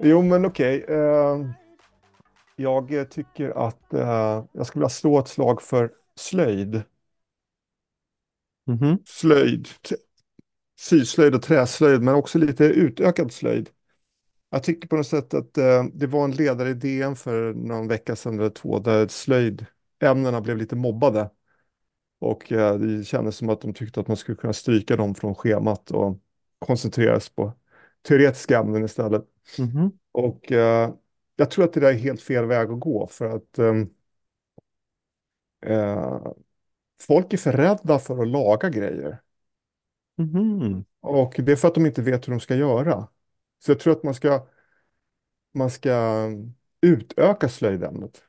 Jo, men okej. Eh, jag tycker att eh, jag skulle vilja slå ett slag för slöjd. Mhm. Slöjd, t- syslöjd och träslöjd, men också lite utökad slöjd. Jag tycker på något sätt att eh, det var en ledare i DN för någon vecka sedan eller två där slöjdämnena blev lite mobbade. Och det kändes som att de tyckte att man skulle kunna stryka dem från schemat och koncentrera sig på teoretiska ämnen istället. Mhm. Och eh, jag tror att det där är helt fel väg att gå för att ehm, eh, folk är för rädda för att laga grejer. Mhm. Och det är för att de inte vet hur de ska göra. Så jag tror att man ska, man ska utöka slöjdämnet.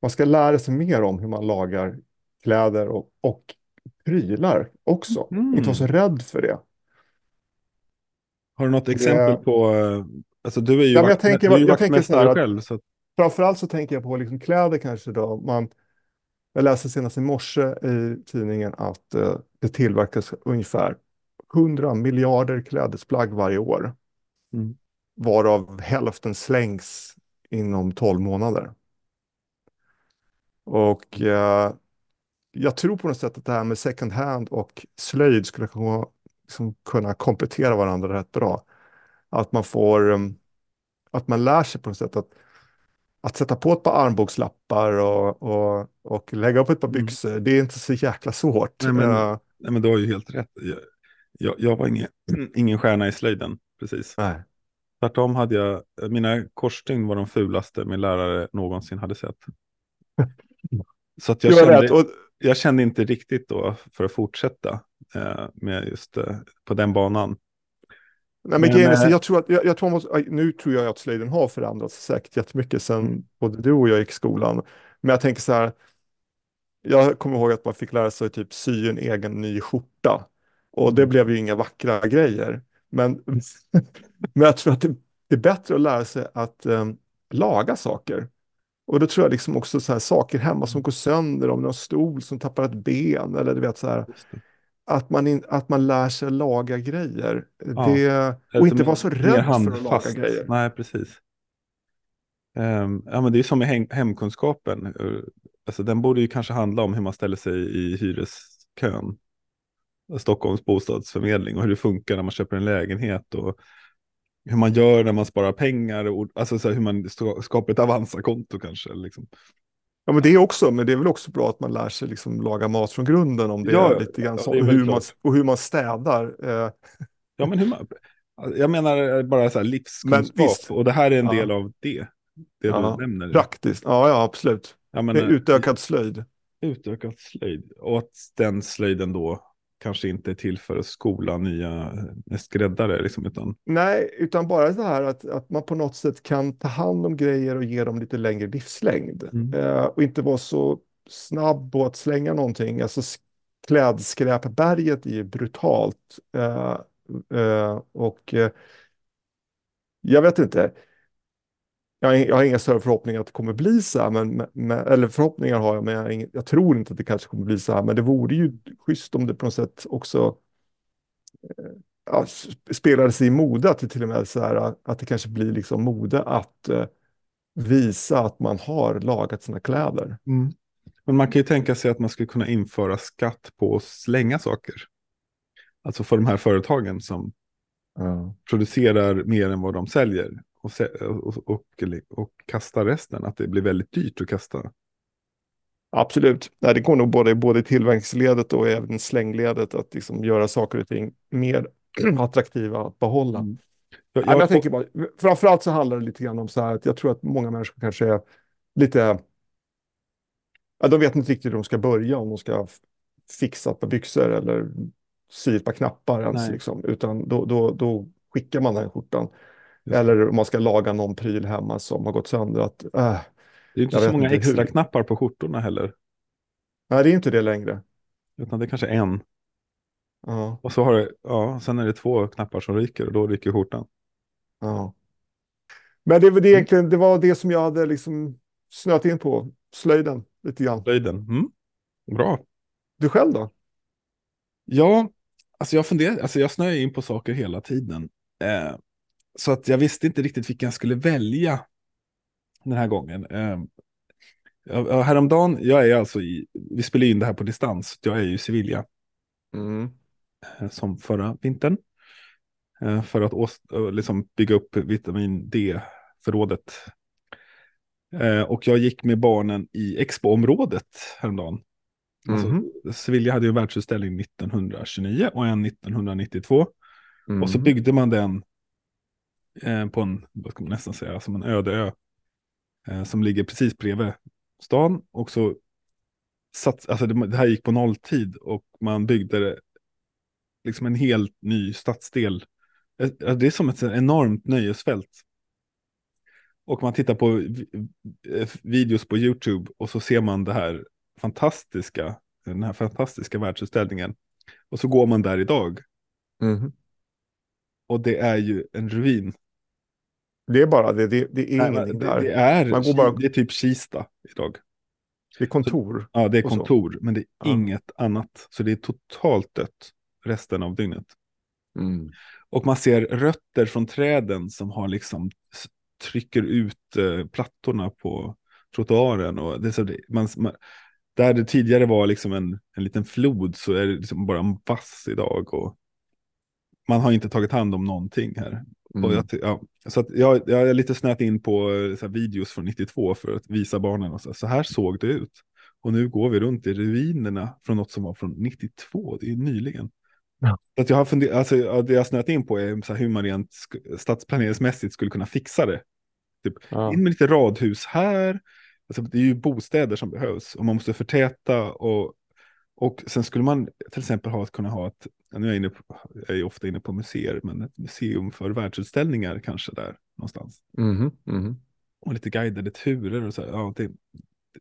Man ska lära sig mer om hur man lagar kläder och, och prylar också. Mm. Inte vara så rädd för det. Har du något Det- exempel på, eh, alltså du är ju, Ja, men jag vakt- tänker- du är ju jag tänker så här själv, så att, Framförallt så tänker jag på liksom kläder kanske då. Man, jag läste senast i morse i tidningen att eh, det tillverkas ungefär 100 miljarder klädesplagg varje år. Mm. Varav hälften slängs inom 12 månader. Och eh, jag tror på något sätt att det här med second hand och slöjd skulle kunna, liksom, kunna komplettera varandra rätt bra. Att man får, um, att man lär sig på något sätt att, att sätta på ett par armbågslappar och, och, och lägga upp ett par Mm. byxor. Det är inte så jäkla svårt. Nej, men- Eh, nej men du har ju helt rätt. Jag, jag, jag var ingen, ingen stjärna i slöjden, precis. nej. Tvärtom hade jag, mina korsstygn var de fulaste min lärare någonsin hade sett. Så att jag, kände, jag kände inte riktigt då för att fortsätta med just eh, på den banan. nej, men Men, eh, jag tror att, jag, jag tror måste, nu tror jag att slöjden har förändrats säkert jättemycket sedan Mm. både du och jag gick i skolan. Men jag tänker så här, jag kommer ihåg att man fick lära sig typ sy en egen ny skjorta. Och det Mm. blev ju inga vackra grejer. Men, men jag tror att det, det är bättre att lära sig att em, laga saker. Och då tror jag liksom också så här saker hemma som går sönder, om det är en stol som tappar ett ben eller du vet så här. Att man, in, att man lär sig laga grejer. Ja. Det, och inte vara så rädd för att laga grejer. Nej, precis. Ehm, ja, men det är som med hem, hemkunskapen. Eh, Alltså, den borde ju kanske handla om hur man ställer sig i hyreskön. Stockholms bostadsförmedling och hur det funkar när man köper en lägenhet. Och hur man gör när man sparar pengar. Och, alltså så hur man skapar ett Avanza-konto kanske. Liksom. Ja, men det är också, men det är väl också bra att man lär sig liksom laga mat från grunden om det Ja, är lite grann ja, så, och, hur man, och hur man städar. Eh, Ja, men hur man, jag menar bara så här livskunskap. Och det här är en Ja. del av det. Det Ja, du nämner. praktiskt, ja, ja absolut. Ja, men, Det är eh, utökad slöjd. utökad slöjd. Och att den slöjden då kanske inte är till för att skola nya eh, skräddare. Liksom, utan, Nej, utan bara så här att, att man på något sätt kan ta hand om grejer och ge dem lite längre livslängd. Mm. Eh, och inte vara så snabb på att slänga någonting. Alltså klädskräpberget är ju brutalt. Eh, eh, och eh, jag vet inte. Jag har, jag har inga större förhoppningar att det kommer bli så här, men, men, eller förhoppningar har jag, men jag, jag tror inte att det kanske kommer bli så här. Men det vore ju schysst om det på något sätt också ja, s- spelade sig i mode, att det till och med så här, att det kanske blir liksom mode att eh, visa att man har lagat sina kläder. men man kan ju tänka sig att man skulle kunna införa skatt på att slänga saker. Alltså för de här företagen som producerar mer än vad de säljer. Och, och, och, och kastar resten. Att det blir väldigt dyrt att kasta. Absolut, Nej, det går nog både, både i tillverkningsledet och även slängledet att liksom göra saker och ting mer attraktiva att behålla. Mm. Jag, Nej, men jag jag, tänker bara, framförallt så handlar det lite grann om så här att jag tror att många människor kanske är lite, ja, de vet inte riktigt hur de ska börja, om de ska fixa ett par byxor eller sy ett par knappar ens, Nej. liksom, utan då, då, då skickar man den skjortan. Eller om man ska laga någon pryl hemma som har gått sönder. Att, äh, det är inte så många inte extra hur. knappar på skjortorna heller. nej, det är inte det längre. Utan det är kanske en. Ja, Och så har det, ja, sen är det två knappar som ryker och då ryker skjortan. ja. Men det, var det, egentligen, det var det som jag hade liksom snöat in på, slöjden lite grann. Slöjden. Mm. Bra. Du själv då? Ja, alltså jag funderar, alltså jag snöar in på saker hela tiden. Eh, så att jag visste inte riktigt vilken jag skulle välja den här gången. Eh, häromdagen, jag är alltså i, vi spelar in det här på distans, jag är ju i Sevilla. Mm. Eh, som förra vintern. Eh, för att eh, liksom bygga upp vitamin D-förrådet. Och jag gick med barnen i Expo-området häromdagen. Alltså, mm. Sevilla hade ju en världsutställning 1929 och en 1992. Mm. Och så byggde man den på en, vad ska man nästan säga, som en öde ö. Som ligger precis bredvid stan. Och så satt, alltså det, det här gick på nolltid och man byggde liksom en helt ny stadsdel. Eh, det är som ett enormt nöjesfält. Och man tittar på eh, videos på YouTube och så ser man det här fantastiska, den här fantastiska världsutställningen. Och så går man där idag. Mm. Och det är ju en ruin. Det är bara det, det, det är Nej, ingenting det, där. Det är, man går bara... det är typ Kista idag. Det är kontor. Så, ja, det är kontor, men det är ja. inget annat. Så det är totalt dött resten av dygnet. Mm. Och man ser rötter från träden som har liksom trycker ut eh, plattorna på trottoaren. Och det, så det, man, man, där det tidigare var liksom en, en liten flod så är det liksom bara en vass idag. Och man har inte tagit hand om någonting här. Mm. Jag, ja, så jag, jag är lite snöat in på eh, så videos från 92 för att visa barnen. Och så, så här såg det ut. Och nu går vi runt i ruinerna från något som var från 92, det är nyligen. Ja. Att jag har funderat, alltså, det jag snöat in på är så här, hur man rent stadsplaneringsmässigt skulle kunna fixa det. Typ, ja. In med lite radhus här. Alltså, det är ju bostäder som behövs och man måste förtäta. Och, och sen skulle man till exempel ha, kunna ha ett, nu är jag, inne på, jag är ofta inne på museer, men ett museum för världsutställningar kanske där någonstans. Mm, mm. Och lite guidade turer och så. Här, ja, det,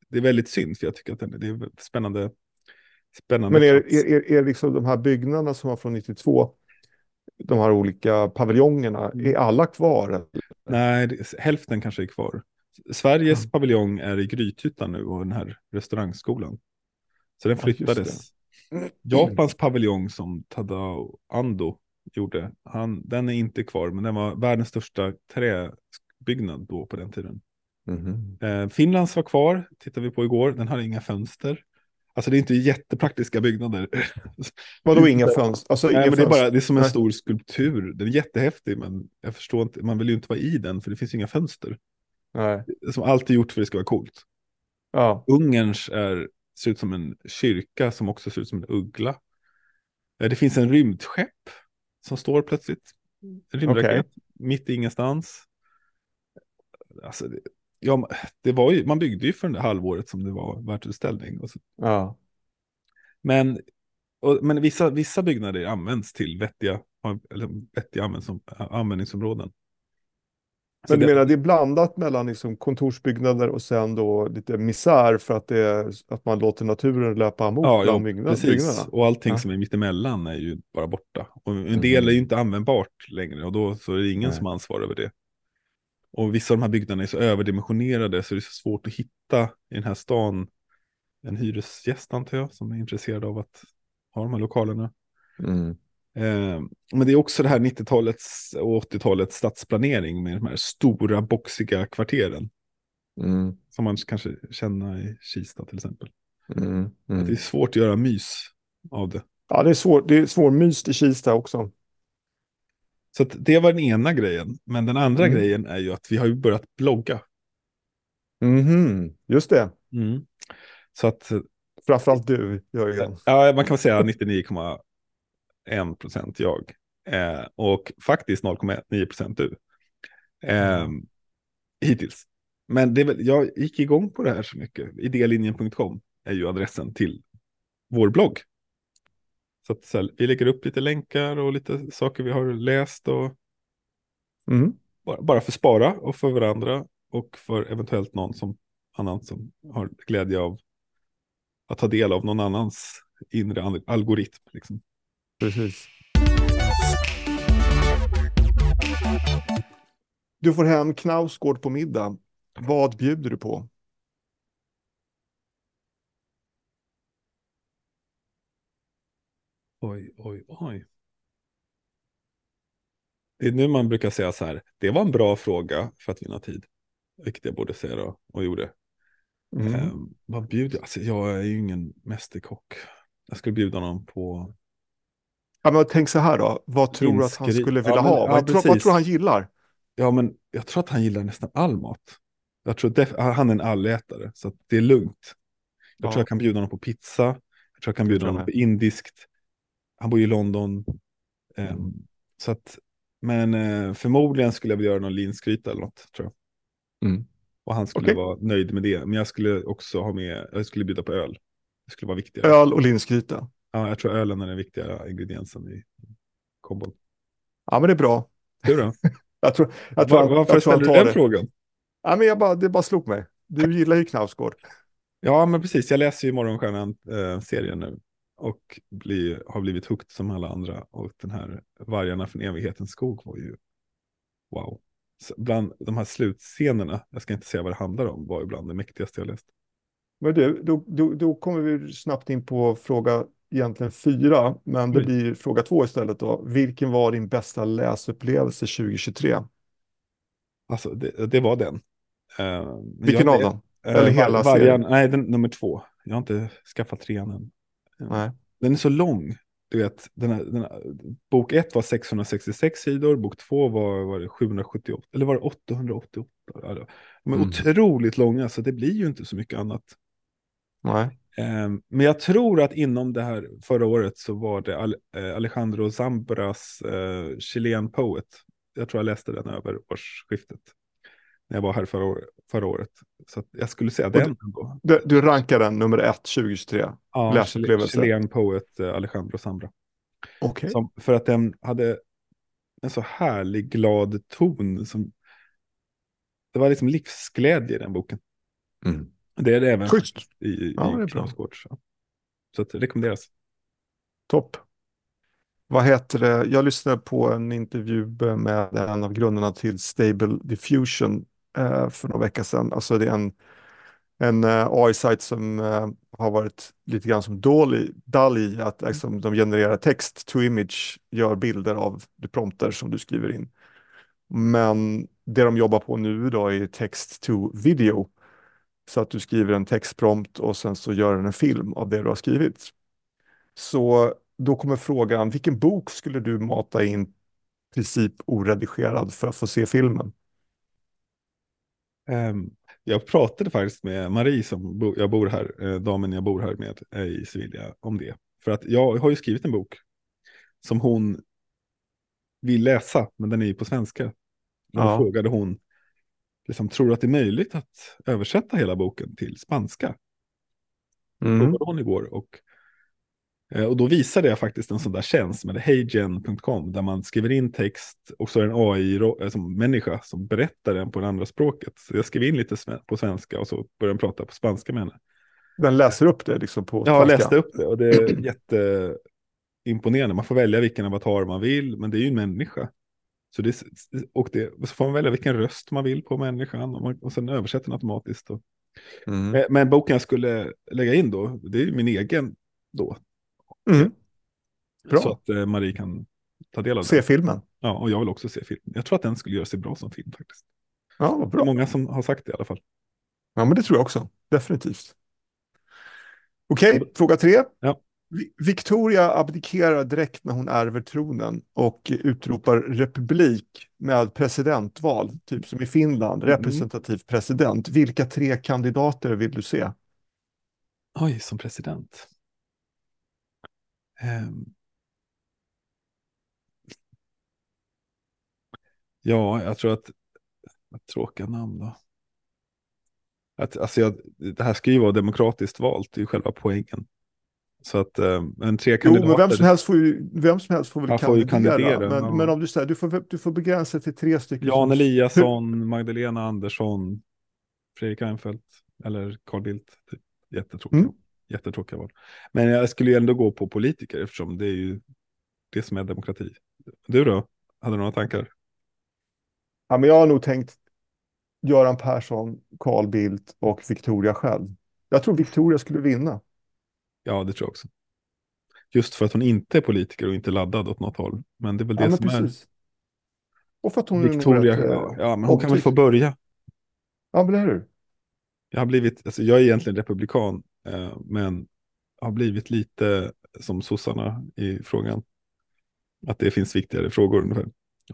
det är väldigt synd, för jag tycker att det är spännande Spännande. Men är, är, är, liksom de här byggnaderna som var från 92, de här olika paviljongerna, är alla kvar? Nej, det, hälften kanske är kvar. Sveriges mm. paviljong är i Grythyttan nu och den här restaurangskolan. Så den flyttades. Ja, Japans paviljong som Tadao Ando gjorde, han, den är inte kvar, men den var världens största träbyggnad då på den tiden. Mm. Eh, Finlands var kvar, tittar vi på igår, den hade inga fönster. Alltså det är inte jättepraktiska byggnader. Vadå inga fönster? Alltså, Nej, men det, är bara, det är som en stor skulptur. Den är jättehäftig, men jag förstår inte, man vill ju inte vara i den, för det finns inga fönster. Nej. Som alltid gjort för att det ska vara coolt. Ja. Ungerns är, ser ut som en kyrka som också ser ut som en uggla. Det finns en rymdskepp som står plötsligt. En rymdraket okay. mitt i ingenstans. Alltså, det, ja, det var ju, man byggde ju för det halvåret som det var världsutställning. Ja. Men, och, men vissa, vissa byggnader används till vettiga, eller vettiga användningsområden. Men du menar det är blandat mellan liksom kontorsbyggnader och sen då lite misär för att, är, att man låter naturen löpa amok ja, ja, byggnader, precis. byggnaderna? Och allting ja. som är mittemellan är ju bara borta. Och en del mm. är ju inte användbart längre och då så är det ingen Nej. som ansvarar över det. Och vissa av de här byggnaderna är så överdimensionerade så det är så svårt att hitta i den här stan en hyresgäst antar jag som är intresserad av att ha de här lokalerna. Mm. Eh, men det är också det här 90-talets och 80-talets stadsplanering med de här stora boxiga kvarteren. Mm. Som man kanske känner i Kista till exempel. Mm. Mm. Det är svårt att göra mys av det. Ja, det är, svår, det är svårmyst i Kista också. Så det var den ena grejen. Men den andra mm. grejen är ju att vi har börjat blogga. Mm. Just det. Mm. Så att... Framförallt du, Jörgen. Ja, man kan väl säga 99,5. 0,1 jag eh, och faktiskt 0,9 du. Eh, hittills. Men det, jag gick igång på det här så mycket. Idélinjen.com är ju adressen till vår blogg. Så, att, så här, vi lägger upp lite länkar och lite saker vi har läst och mm. bara, bara för spara och för varandra och för eventuellt någon som, annan som har glädje av att ta del av någon annans inre algoritm. Liksom. Precis. Du får hem Knausgård på middag. Vad bjuder du på? Oj, oj, oj. Det är nu man brukar säga så här, det var en bra fråga för att vinna tid. Vilket jag borde säga då, och gjorde. Mm. Um, vad bjuder alltså, jag? är ju ingen mästerkock. Jag skulle bjuda honom på... Ja, men tänk så här då, vad tror du att han skulle vilja Ja, men- ha? ja, vad, tror, vad tror han gillar? Ja, men jag tror att han gillar nästan all mat. Jag tror def- han är en allätare, så att det är lugnt. Jag Ja. tror jag kan bjuda honom på pizza. Jag tror jag kan bjuda jag honom på indiskt. Han bor i London. Mm. Så att, men eh, förmodligen skulle jag vilja göra någon linsgryta eller något, tror jag. Mm. Och han skulle Okej. vara nöjd med det. Men jag skulle också ha med, jag skulle bjuda på öl. Det skulle vara viktigare. Öl och linsgryta. Ja, jag tror ölen är den viktiga ingrediensen i kombon. Ja, men det är bra. Du då? Jag tror, jag tror, Var, varför jag tror ställer du den det. frågan? Ja, men jag bara, det bara slog mig. Du gillar ju Knausgård. Ja, men precis. Jag läser ju Morgonstjärnan-serien nu. Och blir, har blivit hooked som alla andra. Och den här Vargarna från evighetens skog var ju wow. Så bland de här slutscenerna, jag ska inte säga vad det handlar om, var ju bland det mäktigaste jag läst. Men du, då, då, då kommer vi snabbt in på fråga egentligen fyra, men det Oj. blir fråga två istället då. Vilken var din bästa läsupplevelse 2023? Alltså, det, det var den. Uh, Vilken av dem? Eller hela vargen, serien? Nej, den, nummer två. Jag har inte skaffat trean än. Eh, Nej. Den är så lång. Du vet, den här, den här, bok ett var 666 sidor, bok två var, var det 778, eller var det 888? Ja, det- De är Mm. otroligt långa, så det blir ju inte så mycket annat. Nej. Ehm, men jag tror att inom det här förra året så var det eh, Alejandro Zambras uh, Chilean Poet. Jag tror jag läste den över årsskiftet. När jag var här förra, år, förra året. Så att jag skulle säga den ändå. Du, du rankar den nummer ett 2023? Ja, läsupplevelse. Chilean Poet eh, Alejandro Zambra. Okej. Som, för att den hade en så härlig glad ton. Som, det var liksom livsglädje i den boken. Mm. Det är det även Schysst. i, i Ja, det. Knausgård. Så, så att det rekommenderas. Topp. Vad heter det? Jag lyssnade på en intervju med en av grundarna till Stable Diffusion eh, för några veckor sedan. Alltså det är en, en eh, AI-sajt som eh, har varit lite grann som Dolly, DALI, att liksom, de genererar text to image, gör bilder av de prompter som du skriver in. Men det de jobbar på nu då är text to video. Så att du skriver en textprompt och sen så gör den en film av det du har skrivit. Så då kommer frågan, vilken bok skulle du mata in princip oredigerad för att få se filmen? Ehm, jag pratade faktiskt med Marie som bo, jag bor här, eh, damen jag bor här med eh, i Sevilla om det. För att jag har ju skrivit en bok som hon vill läsa, men den är ju på svenska. Då Ja. frågade hon, liksom, tror du att det är möjligt att översätta hela boken till spanska? Mm. Frågade hon igår. Och, eh, och då visade jag faktiskt en sån där tjänst med heygen.com där man skriver in text och så är det en AI-människa som berättar den på det andra språket. Så jag skrev in lite på svenska och så började jag prata på spanska med henne. Den läser upp det liksom på spanska. läst upp det och det är jätteimponerande. Man får välja vilken avatar man vill, men det är ju en människa. Så, det, och det, så får man välja vilken röst man vill på människan och, man, och sen översätter den automatiskt. Mm. men, men boken jag skulle lägga in då, det är ju min egen då. Mm. Bra. Så att eh, Marie kan ta del av Se den. filmen. Ja, och jag vill också se filmen. Jag tror att den skulle göra sig bra som film faktiskt. Ja, vad bra. många som har sagt det i alla fall. Ja, men det tror jag också. Definitivt. Okej, fråga tre. Ja. Vi- Victoria abdikerar direkt när hon ärver tronen och utropar republik med presidentval, typ som i Finland, Mm. representativ president. Vilka tre kandidater vill du se? Oj, som president. Ehm. Ja, jag tror att... Tråkiga namn då. Att, alltså jag, det här ska ju vara demokratiskt valt, det är ju själva poängen. Så att eh, en tre Jo, kandidater. men vem som helst får, ju, vem som helst får väl Han får ju kandidera. kandidera, men, ja. men om du säger, du får, du får begränsa till tre stycken. Jan Eliasson, Magdalena Andersson, Fredrik Reinfeldt eller Carl Bildt. Typ. Jättetråkiga, Mm. jättetråkiga val. Men jag skulle ju ändå gå på politiker eftersom det är ju det som är demokrati. Du då? Hade du några tankar? Ja, men jag har nog tänkt Göran Persson, Carl Bildt och Victoria själv. Jag tror Victoria skulle vinna. Ja, det tror jag också. Just för att hon inte är politiker och inte laddad åt något håll. Men det är väl det Ja, som är. precis. Och för att hon är Victoria, rätt ja, ja, men hon kan väl få börja. Ja, men det är du. Jag har blivit, alltså jag är egentligen republikan, eh, men har blivit lite som sossarna i frågan. Att det finns viktigare frågor ungefär.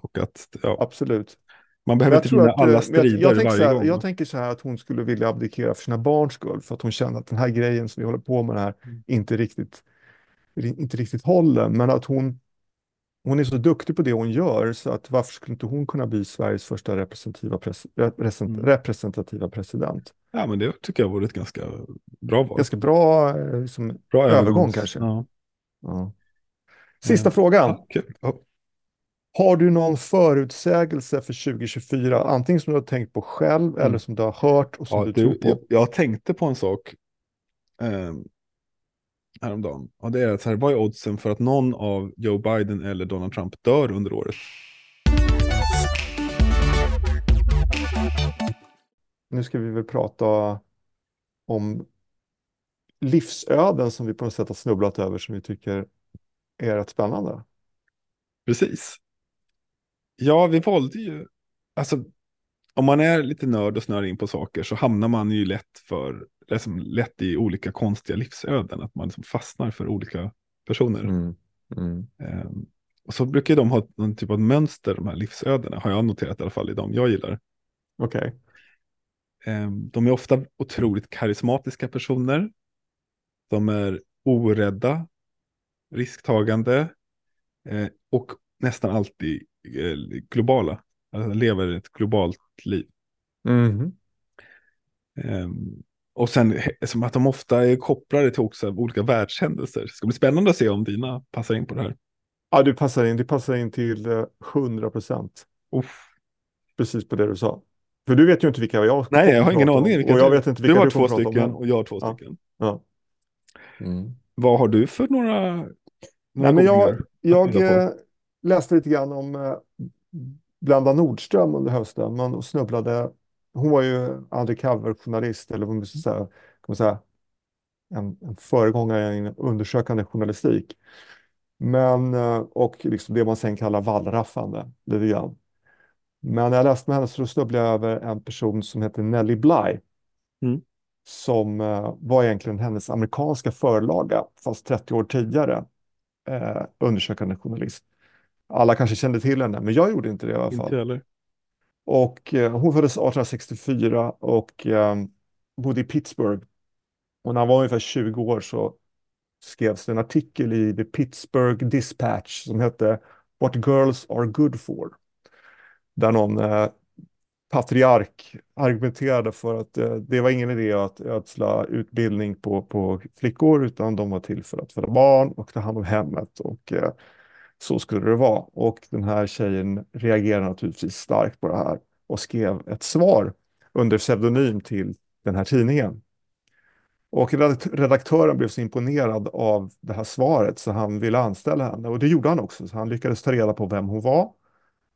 Och att ja, Absolut. Man behöver inte vinna att, eh, alla men jag, strider jag, tänker så varje här, gång. jag tänker så här att hon skulle vilja abdikera för sina barns skull. För att hon känner att den här grejen som vi håller på med här Mm. inte riktigt, inte riktigt håller. Men att hon, hon är så duktig på det hon gör så att varför skulle inte hon kunna bli Sveriges första representativa, pres, represent, Mm. representativa president? Ja, men det tycker jag vore ett ganska bra val. Ganska bra eh, liksom, bra övergång övergångs- kanske. Ja. Ja. Sista frågan. Ja, kul. Har du någon förutsägelse för 2024? Antingen som du har tänkt på själv Mm. eller som du har hört och som Ja, du, du, tror på. jag, jag tänkte på en sak eh, häromdagen. Och det är att så här, vad är oddsen för att någon av Joe Biden eller Donald Trump dör under året? Nu ska vi väl prata om livsöden som vi på något sätt har snubblat över som vi tycker är rätt spännande. Precis. Ja, vi valde ju, alltså om man är lite nörd och snör in på saker så hamnar man ju lätt för, liksom, lätt i olika konstiga livsöden, att man liksom fastnar för olika personer. Mm. Mm. Ehm, och så brukar de ha någon typ av mönster, de här livsödena, har jag noterat i alla fall i de jag gillar. Okej. Ehm, de är ofta otroligt karismatiska personer. De är orädda, risktagande eh, och nästan alltid globala. Alltså, lever ett globalt liv. Mhm. Ehm, och sen som att de ofta är kopplade till också olika världshändelser. Det ska bli spännande att se om dina passar in på det här. Ja, du passar in. Du passar in till eh, 100 procent. Uff. Precis på det du sa. För du vet ju inte vilka jag Nej, jag har ingen aning. vilka Och jag du- vet inte du vilka har du två om. stycken och jag har två Ja. stycken. Ja. Mm. Vad har du för några, några Nej, men jag, kopplingar? jag läste lite grann om eh, Blenda Nordström under hösten. Man snubblade, hon var ju undercover-journalist, eller vad man ska säga, kan man säga en, en föregångare i undersökande journalistik. Men, eh, och liksom det man sen kallar wallraffande, lite grann. Men när jag läste med henne så snubblade jag över en person som heter Nellie Bly. Mm. Som eh, var egentligen hennes amerikanska förlaga, fast 30 år tidigare. Eh, undersökande journalist. Alla kanske kände till henne, men jag gjorde inte det i alla fall. Inte heller. Och eh, hon föddes 1864 och eh, bodde i Pittsburgh. Och när han var ungefär 20 år så skrevs det en artikel i The Pittsburgh Dispatch som hette What Girls Are Good For. Där någon eh, patriark argumenterade för att eh, det var ingen idé att ödsla utbildning på, på flickor utan de var till för att föda barn och ta hand om hemmet. Och eh, så skulle det vara. Och den här tjejen reagerade naturligtvis starkt på det här och skrev ett svar under pseudonym till den här tidningen. Och redaktören blev så imponerad av det här svaret så han ville anställa henne. Och det gjorde han också. Så han lyckades ta reda på vem hon var.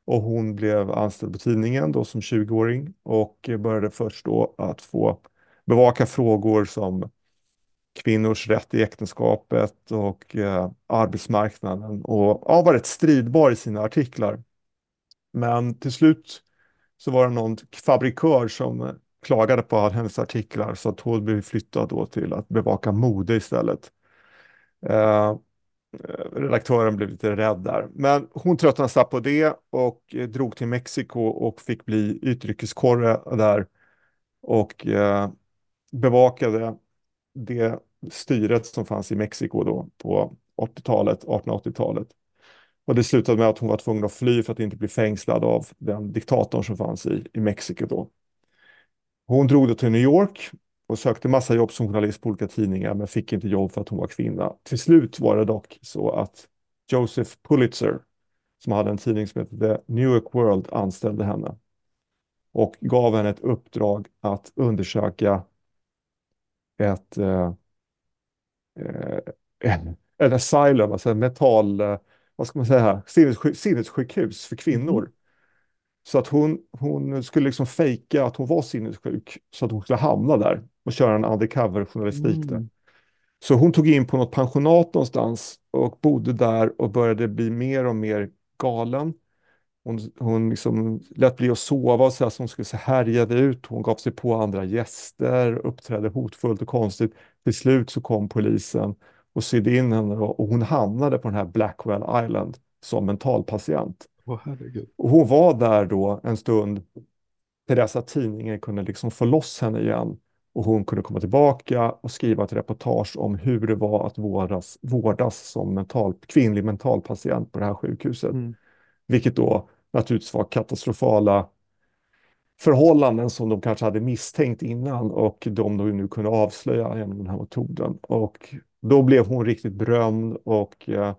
Och hon blev anställd på tidningen då som 20-åring och började först då att få bevaka frågor som kvinnors rätt i äktenskapet och eh, arbetsmarknaden och ja, var rätt stridbar i sina artiklar. Men till slut så var det någon fabrikör som klagade på hennes artiklar så att hon blev flyttad då till att bevaka mode istället. Eh, redaktören blev lite rädd där. Men hon tröttnade snabbt på det och eh, drog till Mexiko och fick bli utrikeskorre där och eh, bevakade det styret som fanns i Mexiko då på 80-talet, 1880-talet. Och det slutade med att hon var tvungen att fly för att inte bli fängslad av den diktatorn som fanns i, i Mexiko då. Hon drog då till New York och sökte massa jobb som journalist på olika tidningar men fick inte jobb för att hon var kvinna. Till slut var det dock så att Joseph Pulitzer som hade en tidning som hette The New York World anställde henne och gav henne ett uppdrag att undersöka ett eh, en, en asylum, alltså en mental, eh, vad ska man säga sinnessjuk, sinnessjukhus för kvinnor. Så att hon, hon skulle liksom fejka att hon var sinnessjuk så att hon skulle hamna där och köra en undercover-journalistik där. Mm. Så hon tog in på något pensionat någonstans och bodde där och började bli mer och mer galen. Hon, hon liksom lät bli att sova och så, så hon skulle se härjade ut. Hon gav sig på andra gäster, uppträdde hotfullt och konstigt. Till slut så kom polisen och sydde in henne och, hon hamnade på den här Blackwell Island som mentalpatient. Herregud. Och hon var där då en stund till dess att tidningen kunde liksom få loss henne igen och hon kunde komma tillbaka och skriva ett reportage om hur det var att vårdas, vårdas som mental, kvinnlig mentalpatient på det här sjukhuset. Mm. Vilket då naturligtvis var katastrofala förhållanden som de kanske hade misstänkt innan och de då nu kunde avslöja genom den här metoden. Och då blev hon riktigt berömd och eh,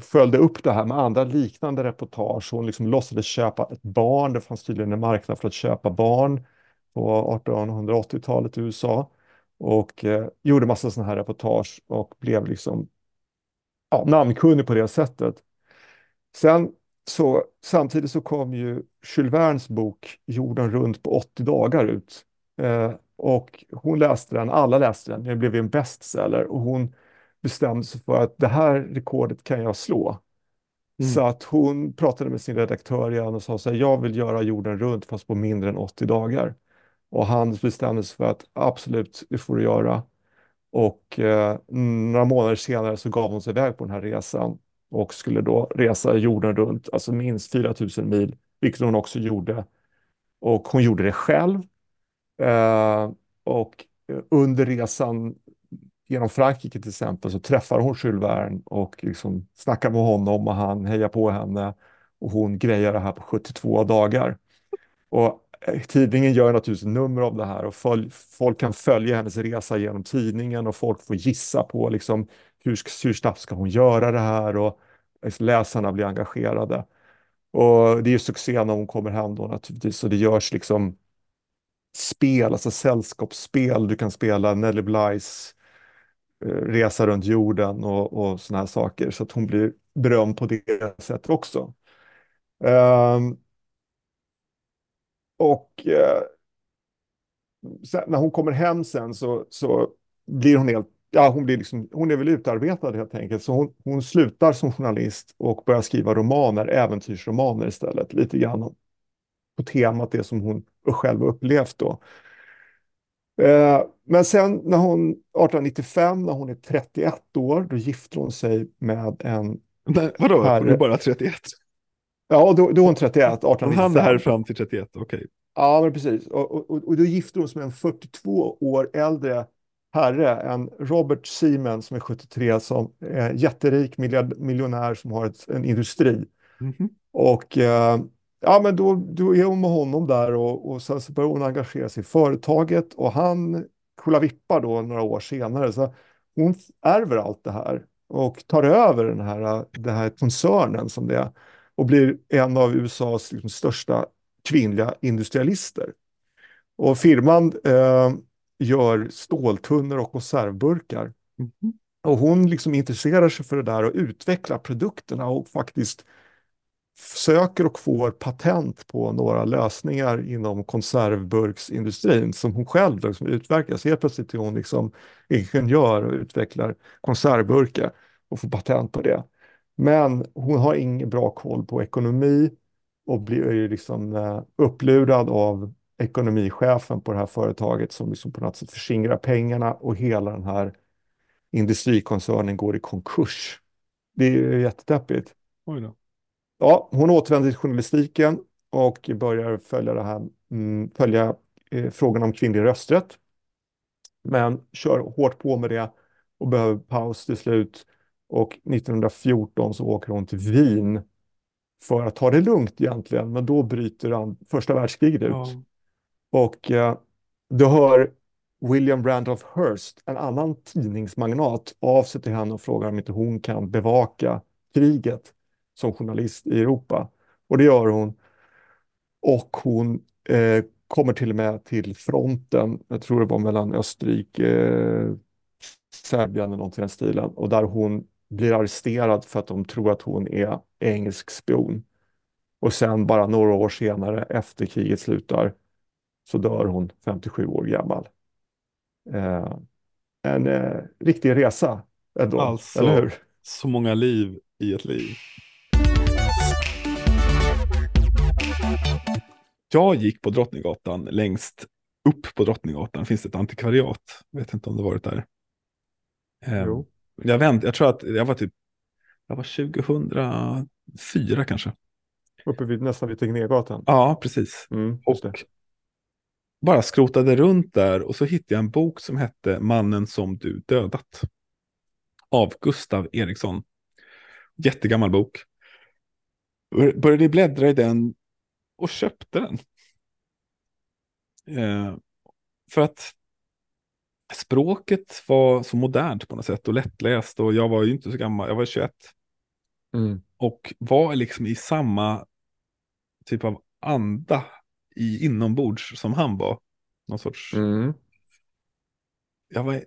följde upp det här med andra liknande reportage. Hon liksom låtsades köpa ett barn. Det fanns tydligen en marknad för att köpa barn på 1880-talet i USA och eh, gjorde massa sådana här reportage och blev liksom ja, namnkunnig på det sättet. Sen så samtidigt så kom ju Jules Vernes bok Jorden runt på 80 dagar ut. Eh, och hon läste den, alla läste den, det blev en bestseller och hon bestämde sig för att det här rekordet kan jag slå. Mm. Så att hon pratade med sin redaktör igen och sa så här, jag vill göra jorden runt fast på mindre än 80 dagar. Och han bestämde sig för att absolut, det får du göra. Och eh, några månader senare så gav hon sig iväg på den här resan och skulle då resa jorden runt, alltså minst 4000 mil, vilket hon också gjorde. Och hon gjorde det själv. Eh, och under resan genom Frankrike till exempel så träffar hon Jules Verne och liksom snackar med honom och han hejar på henne och hon grejar det här på 72 dagar. Och eh, tidningen gör naturligtvis nummer av det här och följ, folk kan följa hennes resa genom tidningen och folk får gissa på liksom hur, hur snabbt ska hon göra det här och läsarna blir engagerade. Och det är ju succé när hon kommer hem då naturligtvis och det görs liksom spel, alltså sällskapsspel. Du kan spela Nelly Bly's eh, resa runt jorden och, och sådana här saker så att hon blir berömd på det sättet också. Um, och uh, sen, när hon kommer hem sen så, så blir hon helt, ja hon blir liksom, hon är väl utarbetad helt enkelt. Så hon, hon slutar som journalist och börjar skriva romaner, äventyrsromaner istället, lite grann på temat det som hon själv upplevt då. Eh, men sen när hon, 1895, när hon är 31 år, då gifter hon sig med en Men, vadå, hon är bara 31? Ja, då, då är hon 31, 1895. Han är här fram till 31, okej. Okay. Ja, men precis. Och, och, och då gifter hon sig med en 42 år äldre herre, en Robert Seaman som är 73, som är jätterik miljonär som har ett, en industri. Mm -hmm. Och eh, ja, men då, då är hon med honom där och, och sen så börjar hon engagera sig i företaget och han vippar då några år senare. Så hon ärver allt det här och tar över den här, den här koncernen som det är och blir en av USAs liksom, största kvinnliga industrialister. Och firman eh, gör ståltunnor och konservburkar. Mm. Och hon liksom intresserar sig för det där och utvecklar produkterna och faktiskt söker och får patent på några lösningar inom konservburksindustrin som hon själv liksom utverkar. Så helt plötsligt är hon liksom ingenjör och utvecklar konservburkar och får patent på det. Men hon har ingen bra koll på ekonomi och blir liksom eh, upplurad av ekonomichefen på det här företaget som liksom på något sätt förskingrar pengarna och hela den här industrikoncernen går i konkurs. Det är jättedeppigt. Oj då. Ja, hon återvänder till journalistiken och börjar följa, det här, mm, följa eh, frågan om kvinnlig rösträtt. Men kör hårt på med det och behöver paus till slut. Och 1914 så åker hon till Wien för att ta det lugnt egentligen. Men då bryter han första världskriget ut. Ja. Och eh, då hör William Randolph Hearst, en annan tidningsmagnat, av sig till henne och frågar om inte hon kan bevaka kriget som journalist i Europa. Och det gör hon. Och hon eh, kommer till och med till fronten, jag tror det var mellan Österrike, eh, Serbien eller någonting i den stilen. Och där hon blir arresterad för att de tror att hon är engelsk spion. Och sen bara några år senare, efter kriget slutar, så dör hon 57 år gammal. Eh, en eh, riktig resa ändå, alltså, eller hur? Så många liv i ett liv. Jag gick på Drottninggatan längst upp på Drottninggatan finns det ett antikvariat. Jag vet inte om det varit där. Eh, Jo. Jag, vänt, jag tror att jag var typ, jag var 2004 kanske. Uppe vid, nästan vid Tegnérgatan. Ja, precis. Mm. Och bara skrotade runt där och så hittade jag en bok som hette Mannen som du dödat. Av Gustav Eriksson. Jättegammal bok. Bör- Började bläddra i den och köpte den. Eh, för att språket var så modernt på något sätt och lättläst och jag var ju inte så gammal, jag var 21 Mm. och var liksom i samma typ av anda i inombords som han var. Någon sorts, Mm. jag var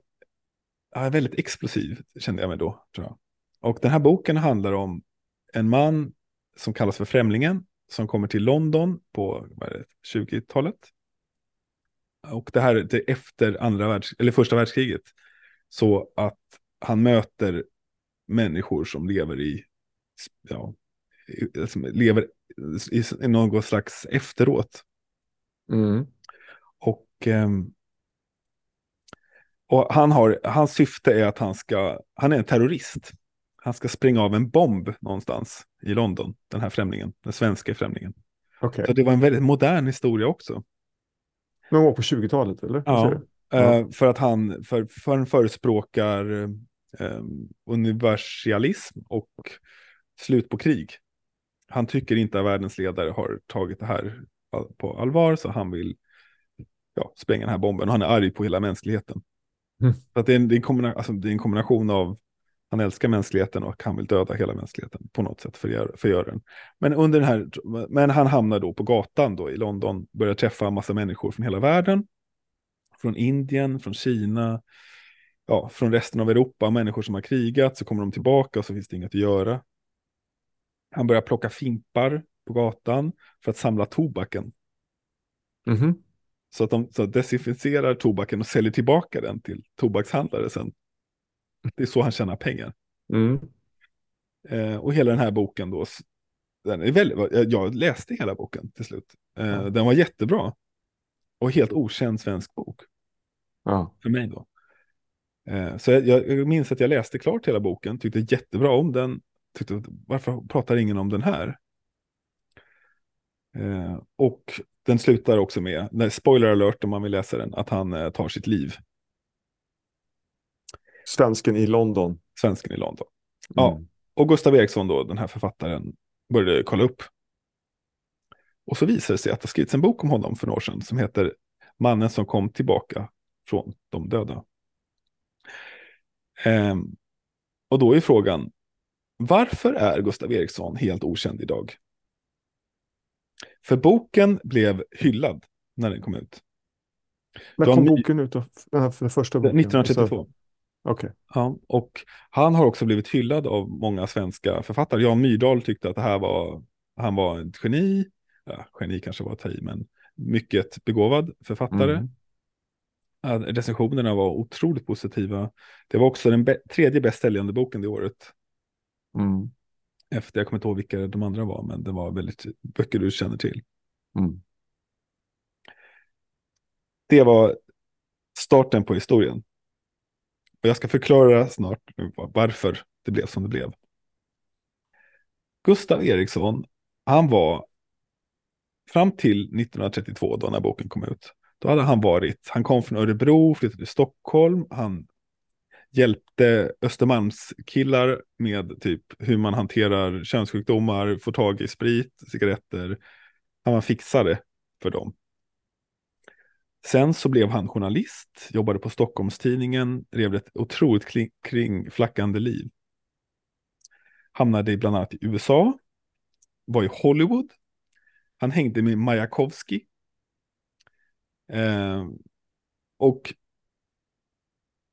jag var väldigt explosiv kände jag mig då. Tror jag. Och den här boken handlar om en man som kallas för Främlingen som kommer till London på vad är det, 20-talet. Och det här det är efter andra världs eller första världskriget. Så att han möter människor som lever i, ja, som lever i, i någon slags efteråt. Mm. Och, ehm, och han har, hans syfte är att han ska, han är en terrorist. Han ska springa av en bomb någonstans i London, den här främlingen, den svenska främlingen. Okej. Så det var en väldigt modern historia också. Men var på 20-talet eller? Ja. Eh, för att han, för, för han förespråkar eh, universalism och slut på krig. Han tycker inte att världens ledare har tagit det här på allvar, så han vill ja, spränga den här bomben. Och han är arg på hela mänskligheten. Mm. Så att det, är en, det, är en kombina- alltså, det är en kombination av han älskar mänskligheten och han vill döda hela mänskligheten på något sätt för förgöra den. Men, under den här, men han hamnar då på gatan då i London, börjar träffa en massa människor från hela världen. Från Indien, från Kina, ja, från resten av Europa, människor som har krigat, så kommer de tillbaka och så finns det inget att göra. Han börjar plocka fimpar på gatan för att samla tobaken. Mhm. Så att de så desinficerar tobaken och säljer tillbaka den till tobakshandlare sen. Det är så han tjänar pengar. Mm. Eh, och hela den här boken då, den är väldigt, jag- läste hela boken till slut. Eh, Ja. Den var jättebra. Och helt okänd svensk bok Ja. för mig då. Eh, så jag, jag minns att jag läste klart hela boken, tyckte jättebra om den. Tyckte, varför pratar ingen om den här? Eh, och den slutar också med, nej, spoiler alert om man vill läsa den, att han eh, tar sitt liv, Svensken i London. svensken i London. Ja. Mm. Och Gustav Eriksson då, den här författaren, började kolla upp. Och så visade det sig att det skrivits en bok om honom för några år sedan som heter Mannen som kom tillbaka från de döda. Ehm, och då är frågan, varför är Gustav Eriksson helt okänd idag? För boken blev hyllad när den kom ut. När kom han- boken ut då? Den här för första boken? 1932. Alltså, Okej. Ja, och han har också blivit hyllad av många svenska författare. Jan Myrdal tyckte att det här var, han var ett geni. Ja, geni kanske var att ta i, men mycket begåvad författare. Mm. Recensionerna var otroligt positiva. Det var också den bä- tredje bäst säljande boken det året. Mm. Efter, jag kommer inte ihåg vilka de andra var, men det var väldigt böcker du känner till. Mm. Det var starten på historien. Och jag ska förklara snart varför det blev som det blev. Gustav Eriksson, han var fram till 1932 då när boken kom ut. Då hade han varit, han kom från Örebro, flyttade till Stockholm, han hjälpte Östermalmskillar med typ hur man hanterar könssjukdomar, får tag i sprit, cigaretter. Han var fixare för dem. Sen så blev han journalist, jobbade på Stockholms-Tidningen, levde ett otroligt kring, kringflackande liv. Hamnade bland annat i USA, var i Hollywood. Han hängde med Majakovskij. Eh, och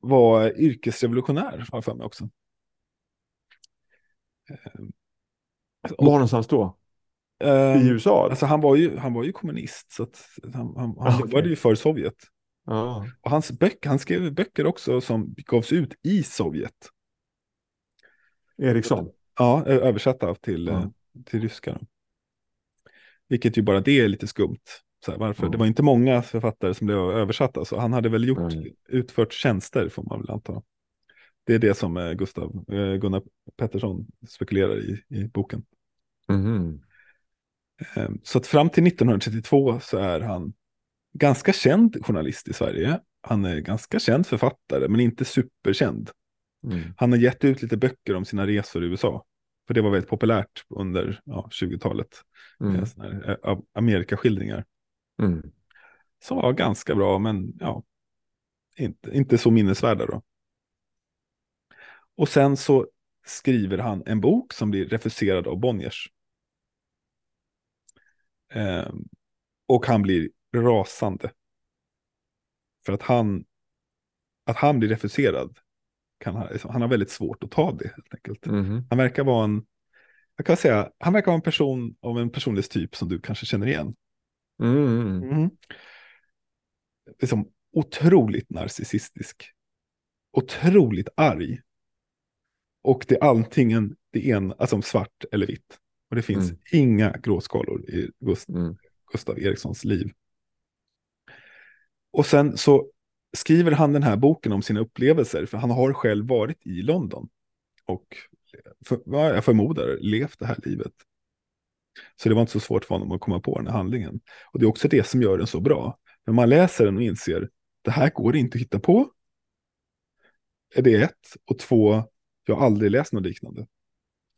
var yrkesrevolutionär, har jag för mig också. Eh, Var någonstans då? eh, I USA? Alltså han var ju, han var ju kommunist, så han, han, han Ah, jobbade ju för Sovjet. Ja. Och hans böcker, han skrev böcker också som gavs ut i Sovjet. Eriksson? Ja, översatta till, Ja. eh, till ryska. Vilket ju bara det är lite skumt. Här, varför? Mm. Det var inte många författare som blev översatta, så han hade väl gjort, Mm. utfört tjänster får man väl anta. Det är det som eh, Gustav, eh, Gunnar Pettersson spekulerar i, i boken. Eh, Så att fram till 1932 så är han ganska känd journalist i Sverige. Han är ganska känd författare, men inte superkänd. Mm. Han har gett ut lite böcker om sina resor i USA. För det var väldigt populärt under ja, 20-talet. Mm. Mm. Eh, Amerikaskildringar. Mm. Som var ganska bra, men ja, inte, inte så minnesvärda då. Och sen så skriver han en bok som blir refuserad av Bonniers. Ehm, och han blir rasande. För att han, att han blir refuserad, kan han, han har väldigt svårt att ta det helt enkelt. Mhm. Han verkar vara en, jag kan säga, han verkar vara en person av en personlighetstyp som du kanske känner igen. Mm. Mm. Liksom otroligt narcissistisk. Otroligt arg. Och det är antingen det ena, alltså svart eller vitt. Och det finns Mm. inga gråskalor i Gust Mm. Gustav Erikssons liv. Och sen så skriver han den här boken om sina upplevelser, för han har själv varit i London. Och för, jag förmodar levt det här livet. Så det var inte så svårt för honom att komma på den här handlingen. Och det är också det som gör den så bra. När man läser den och inser, det här går inte att hitta på. Är det ett. Och två, jag har aldrig läst något liknande.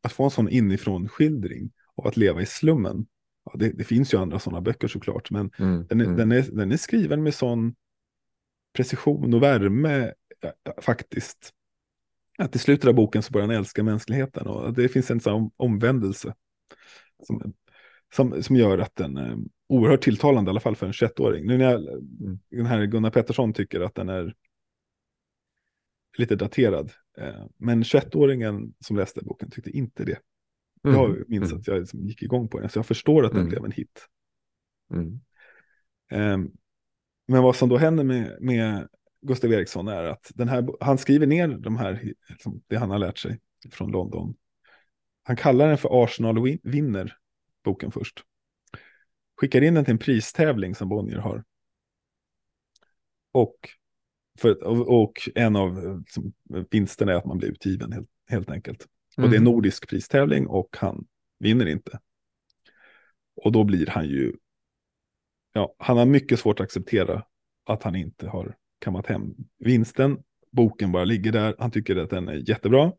Att få en sån inifrån skildring av att leva i slummen. Ja, det, det finns ju andra sådana böcker såklart, men Mm. den är, Mm. den, är, den är skriven med sån precision och värme ja, faktiskt. Att i slutet av boken så börjar han älska mänskligheten och det finns en sån omvändelse. Som, som, som gör att den är oerhört tilltalande, i alla fall för en 21-åring. Nu när jag, den här Gunnar Pettersson tycker att den är lite daterad. Eh, men 21-åringen som läste boken tyckte inte det. Jag Mm. minns Mm. att jag liksom gick igång på den, så jag förstår att den Mm. blev en hit. Mm. Ehm, Men vad som då händer med, med Gustav Eriksson är att den här, han skriver ner de här, liksom, det han har lärt sig från London. Han kallar den för Arsenal vinner, boken först. Skickar in den till en pristävling som Bonnier har. Och, för, och, en av eh, liksom, vinsterna är att man blir utgiven helt, helt enkelt. Och det är en Mm. nordisk pristävling och han vinner inte. Och då blir han ju, ja, han har mycket svårt att acceptera att han inte har kammat hem vinsten. Boken bara ligger där, han tycker att den är jättebra.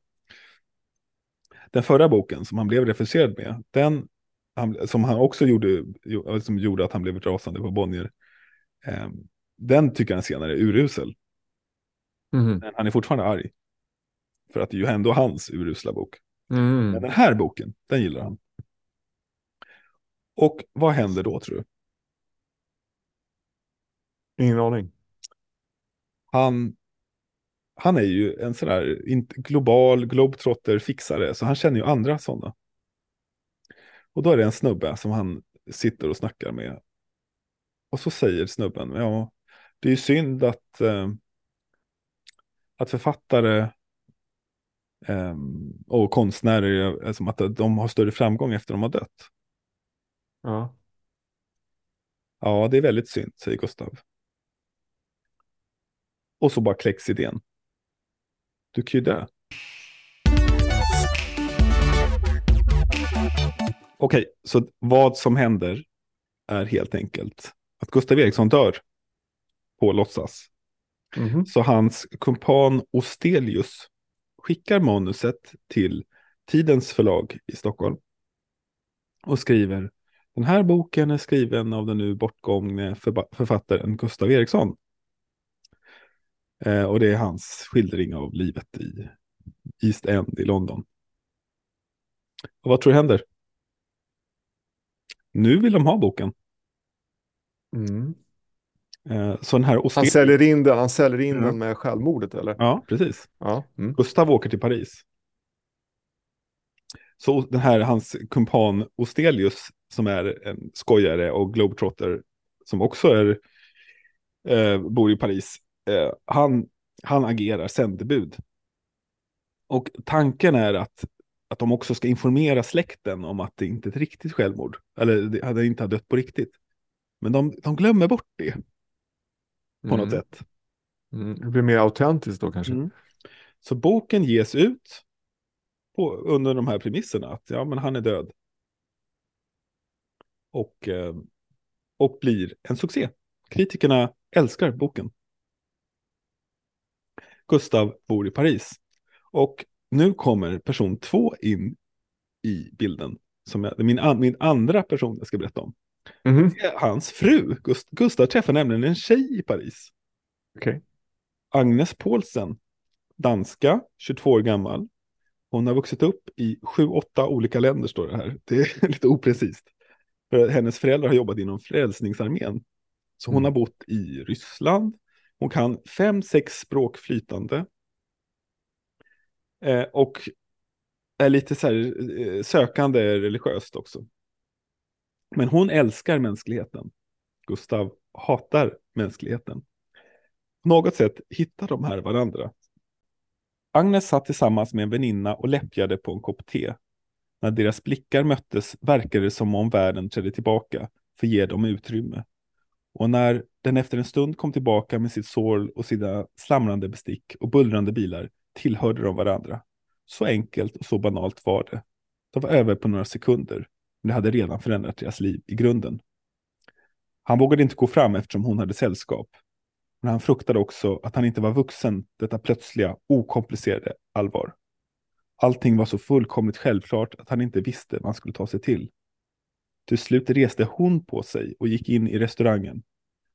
Den förra boken som han blev refuserad med, den han, som han också gjorde, jo- som gjorde att han blev rasande på Bonnier, eh, den tycker han senare är urusel. Mhm. Men han är fortfarande arg. För att det är ju ändå hans urusla bok. Mm. Men den här boken, den gillar han. Och vad händer då tror du? Ingen aning. Han, han är ju en sån där global globetrotter-fixare, så han känner ju andra sådana. Och då är det en snubbe som han sitter och snackar med. Och så säger snubben, ja, det är ju synd att, eh, att författare eh, och konstnärer, eh, som att de har större framgång efter de har dött. Ja. Ja, det är väldigt synd, säger Gustav. Och så bara kläcks idén. Du kan ju dö. Okej, så vad som händer är helt enkelt att Gustav Eriksson dör på låtsas. Mhm. Så hans kumpan Ostelius skickar manuset till Tidens förlag i Stockholm. Och skriver, den här boken är skriven av den nu bortgångne författaren Gustav Eriksson. Eh, och det är hans skildring av livet i East End i London. Och vad tror du händer? Nu vill de ha boken. Mm. Eh, så den här Han säljer in den, han säljer in Ja. den med självmordet eller? Ja, precis. Ja. Mm. Gustav åker till Paris. Så den här, hans kumpan Ostelius, som är en skojare och globetrotter, som också är, eh, bor i Paris, eh, han, han agerar sändebud. Och tanken är att att de också ska informera släkten om att det inte är ett riktigt självmord. Eller det hade inte har dött på riktigt. Men de, de glömmer bort det på något Mm. sätt. Mm. Det blir mer autentiskt då kanske. Mm. Så boken ges ut på, under de här premisserna att ja, men han är död. Och, eh, och blir en succé. Kritikerna älskar boken. Gustav bor i Paris. Och nu kommer person två in i bilden. Som jag, min, min andra person jag ska berätta om. Mhm. Det är hans fru. Gust, Gustav träffar nämligen en tjej i Paris. Okej. Agnes Paulsen, danska, 22 år gammal. Hon har vuxit upp i sju, åtta olika länder står det här. Det är lite oprecist. För hennes föräldrar har jobbat inom Frälsningsarmén. Så hon Mm. har bott i Ryssland. Hon kan fem, sex språk flytande. Eh, och är lite så här eh, sökande religiöst också. Men hon älskar mänskligheten. Gustav hatar mänskligheten. På något sätt hittar de här varandra. Agnes satt tillsammans med en väninna och läppjade på en kopp te. När deras blickar möttes verkade det som om världen trädde tillbaka för att ge dem utrymme. Och när den efter en stund kom tillbaka med sitt sorl och sina slamrande bestick och bullrande bilar tillhörde de varandra. Så enkelt och så banalt var det. Det var över på några sekunder, men det hade redan förändrat deras liv i grunden. Han vågade inte gå fram eftersom hon hade sällskap. Men han fruktade också att han inte var vuxen detta plötsliga, okomplicerade allvar. Allting var så fullkomligt självklart att han inte visste vad han skulle ta sig till. Till slut reste hon på sig och gick in i restaurangen.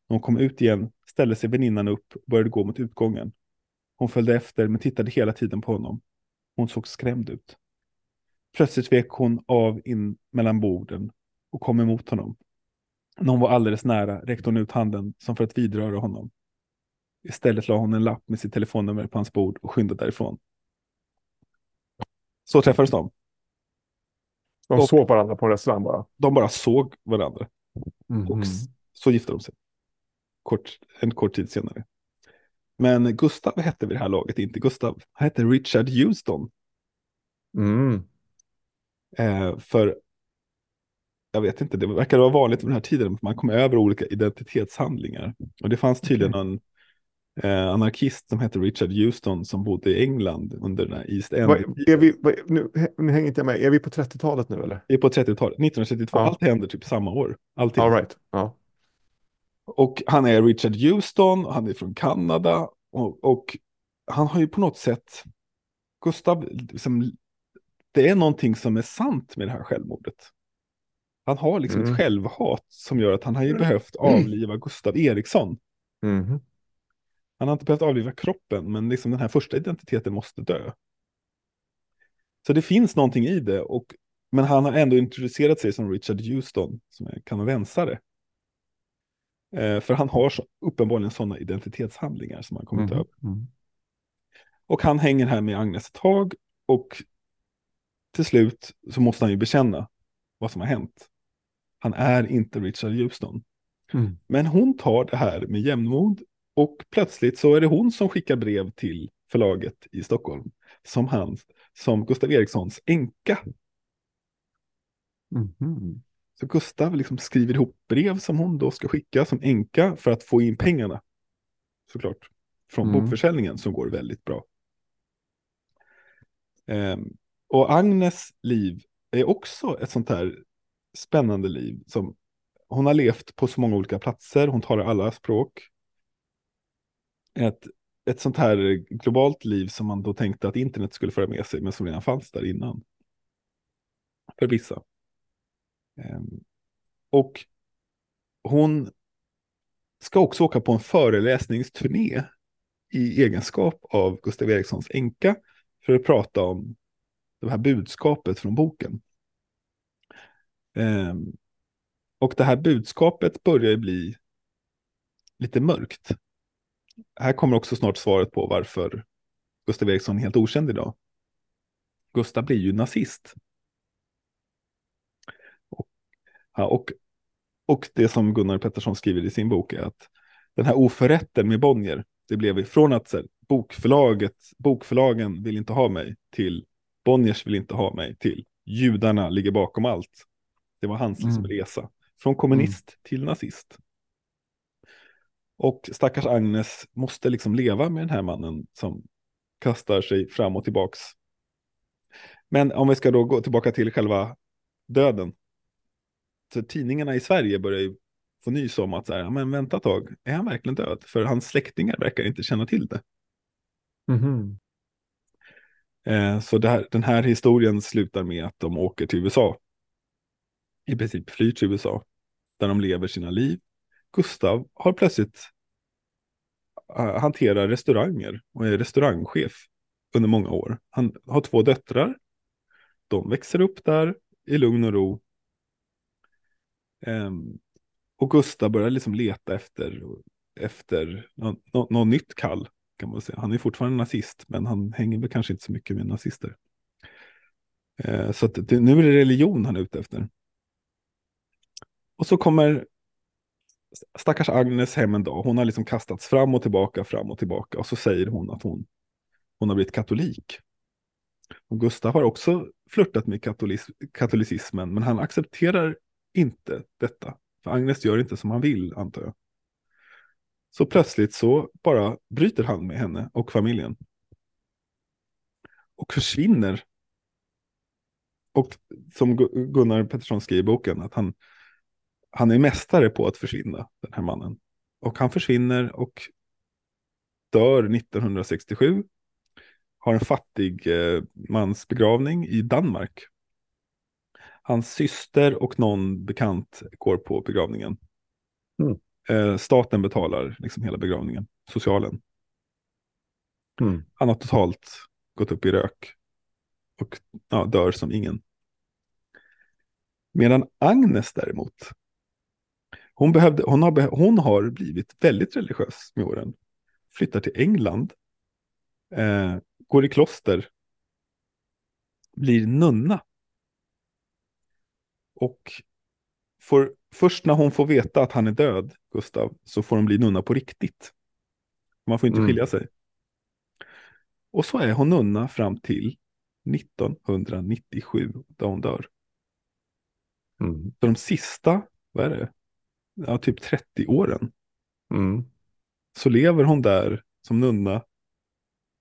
När hon kom ut igen ställde sig väninnan upp och började gå mot utgången. Hon följde efter men tittade hela tiden på honom. Hon såg skrämd ut. Plötsligt vek hon av in mellan borden och kom emot honom. När hon var alldeles nära räckte hon ut handen som för att vidröra honom. Istället la hon en lapp med sitt telefonnummer på hans bord och skyndade därifrån. Så träffades de. De Och- såg varandra på en restaurang bara. De bara såg varandra. Mhm. Och s- så gifte de sig. Kort, en kort tid senare. Men Gustav hette vid det här laget inte Gustav. Han hette Richard Houston. Mm. Eh, för jag vet inte, det verkar vara vanligt vid den här tiden att man kom över olika identitetshandlingar. Och det fanns tydligen någon eh, anarkist som hette Richard Houston som bodde i England under den här East End. Vad- är vi, vad, nu, nu hänger inte jag med. Är vi på 30-talet nu eller? Det är på 30-talet, 1932. Ja. Allt händer typ samma år. Allting. All right. Ja. Och han är Richard Houston, han är från Kanada och, och han har ju på något sätt, Gustav, liksom, det är någonting som är sant med det här självmordet. Han har liksom Mm. ett självhat som gör att han har ju behövt avliva Gustav Eriksson. Mhm. Han har inte behövt avliva kroppen, men liksom den här första identiteten måste dö. Så det finns någonting i det, och, men han har ändå introducerat sig som Richard Houston, som är kanadensare. Eh, för han har så, uppenbarligen sådana identitetshandlingar som han kommit Mhm. över. Mm. Och han hänger här med Agnes ett tag, och till slut så måste han ju bekänna vad som har hänt. Han är inte Richard Houston. Mm. Men hon tar det här med jämnmod och plötsligt så är det hon som skickar brev till förlaget i Stockholm som hans, som Gustav Erikssons änka. Mhm. Så Gustav liksom skriver ihop brev som hon då ska skicka som änka för att få in pengarna. Såklart. Från Mm. bokförsäljningen som går väldigt bra. Ehm, och Agnes liv är också ett sånt här spännande liv som hon har levt på så många olika platser, hon talar alla språk. Ett, ett sånt här globalt liv som man då tänkte att internet skulle föra med sig, men som redan fanns där innan. För vissa. Ehm, och hon ska också åka på en föreläsningsturné i egenskap av Gustav Erikssons änka för att prata om det här budskapet från boken. Ehm, och det här budskapet börjar ju bli lite mörkt. Här kommer också snart svaret på varför Gustav Eriksson är helt okänd idag. Gustav blir ju nazist. Och, ja, och, och det som Gunnar Pettersson skriver i sin bok är att den här oförrätten med Bonnier, det blev från att här, bokförlaget, bokförlagen vill inte ha mig till Bonniers vill inte ha mig till. Judarna ligger bakom allt. Det var hans liksom, Mm. resa. Från kommunist till nazist. Och stackars Agnes måste liksom leva med den här mannen som kastar sig fram och tillbaks. Men om vi ska då gå tillbaka till själva döden. Tidningarna i Sverige börjar ju få nys om att så här, "Ja, men vänta ett tag, är han verkligen död? För hans släktingar verkar inte känna till det. Mhm. Eh, så det här, den här historien slutar med att de åker till USA. I princip flyr till USA. Där de lever sina liv. Gustav har plötsligt uh, hanterar restauranger och är restaurangchef under många år. Han har två döttrar. De växer upp där i lugn och ro. Um, och Gustav börjar liksom leta efter, efter något no, no nytt kall. Kan man säga. Han är fortfarande nazist, men han hänger väl kanske inte så mycket med nazister. Uh, så att det, nu är det religion han är ute efter. Och så kommer stackars Agnes hem en dag. Hon har liksom kastats fram och tillbaka, fram och tillbaka. Och så säger hon att hon, hon har blivit katolik. Och Gustav har också flörtat med katolicismen, men han accepterar inte detta. För Agnes gör inte som han vill, antar jag. Så plötsligt så bara bryter han med henne och familjen. Och försvinner. Och som Gunnar Pettersson skriver i boken, att han, han är mästare på att försvinna, den här mannen. Och han försvinner och dör 1967. Har en fattig eh, mans begravning i Danmark. Hans syster och någon bekant går på begravningen. Mm. Eh, staten betalar liksom hela begravningen, socialen. Mm. Han har totalt gått upp i rök och ja, dör som ingen. Medan Agnes däremot, hon, behövde, hon, har, hon har blivit väldigt religiös med åren. Flyttar till England, eh, går i kloster, blir nunna. Och får, först när hon får veta att han är död, Gustav, så får hon bli nunna på riktigt. Man får inte Mm. skilja sig. Och så är hon nunna fram till 1997, då hon dör. Mm. Så de sista, vad är det? Ja, typ 30 åren. Mm. Så lever hon där som nunna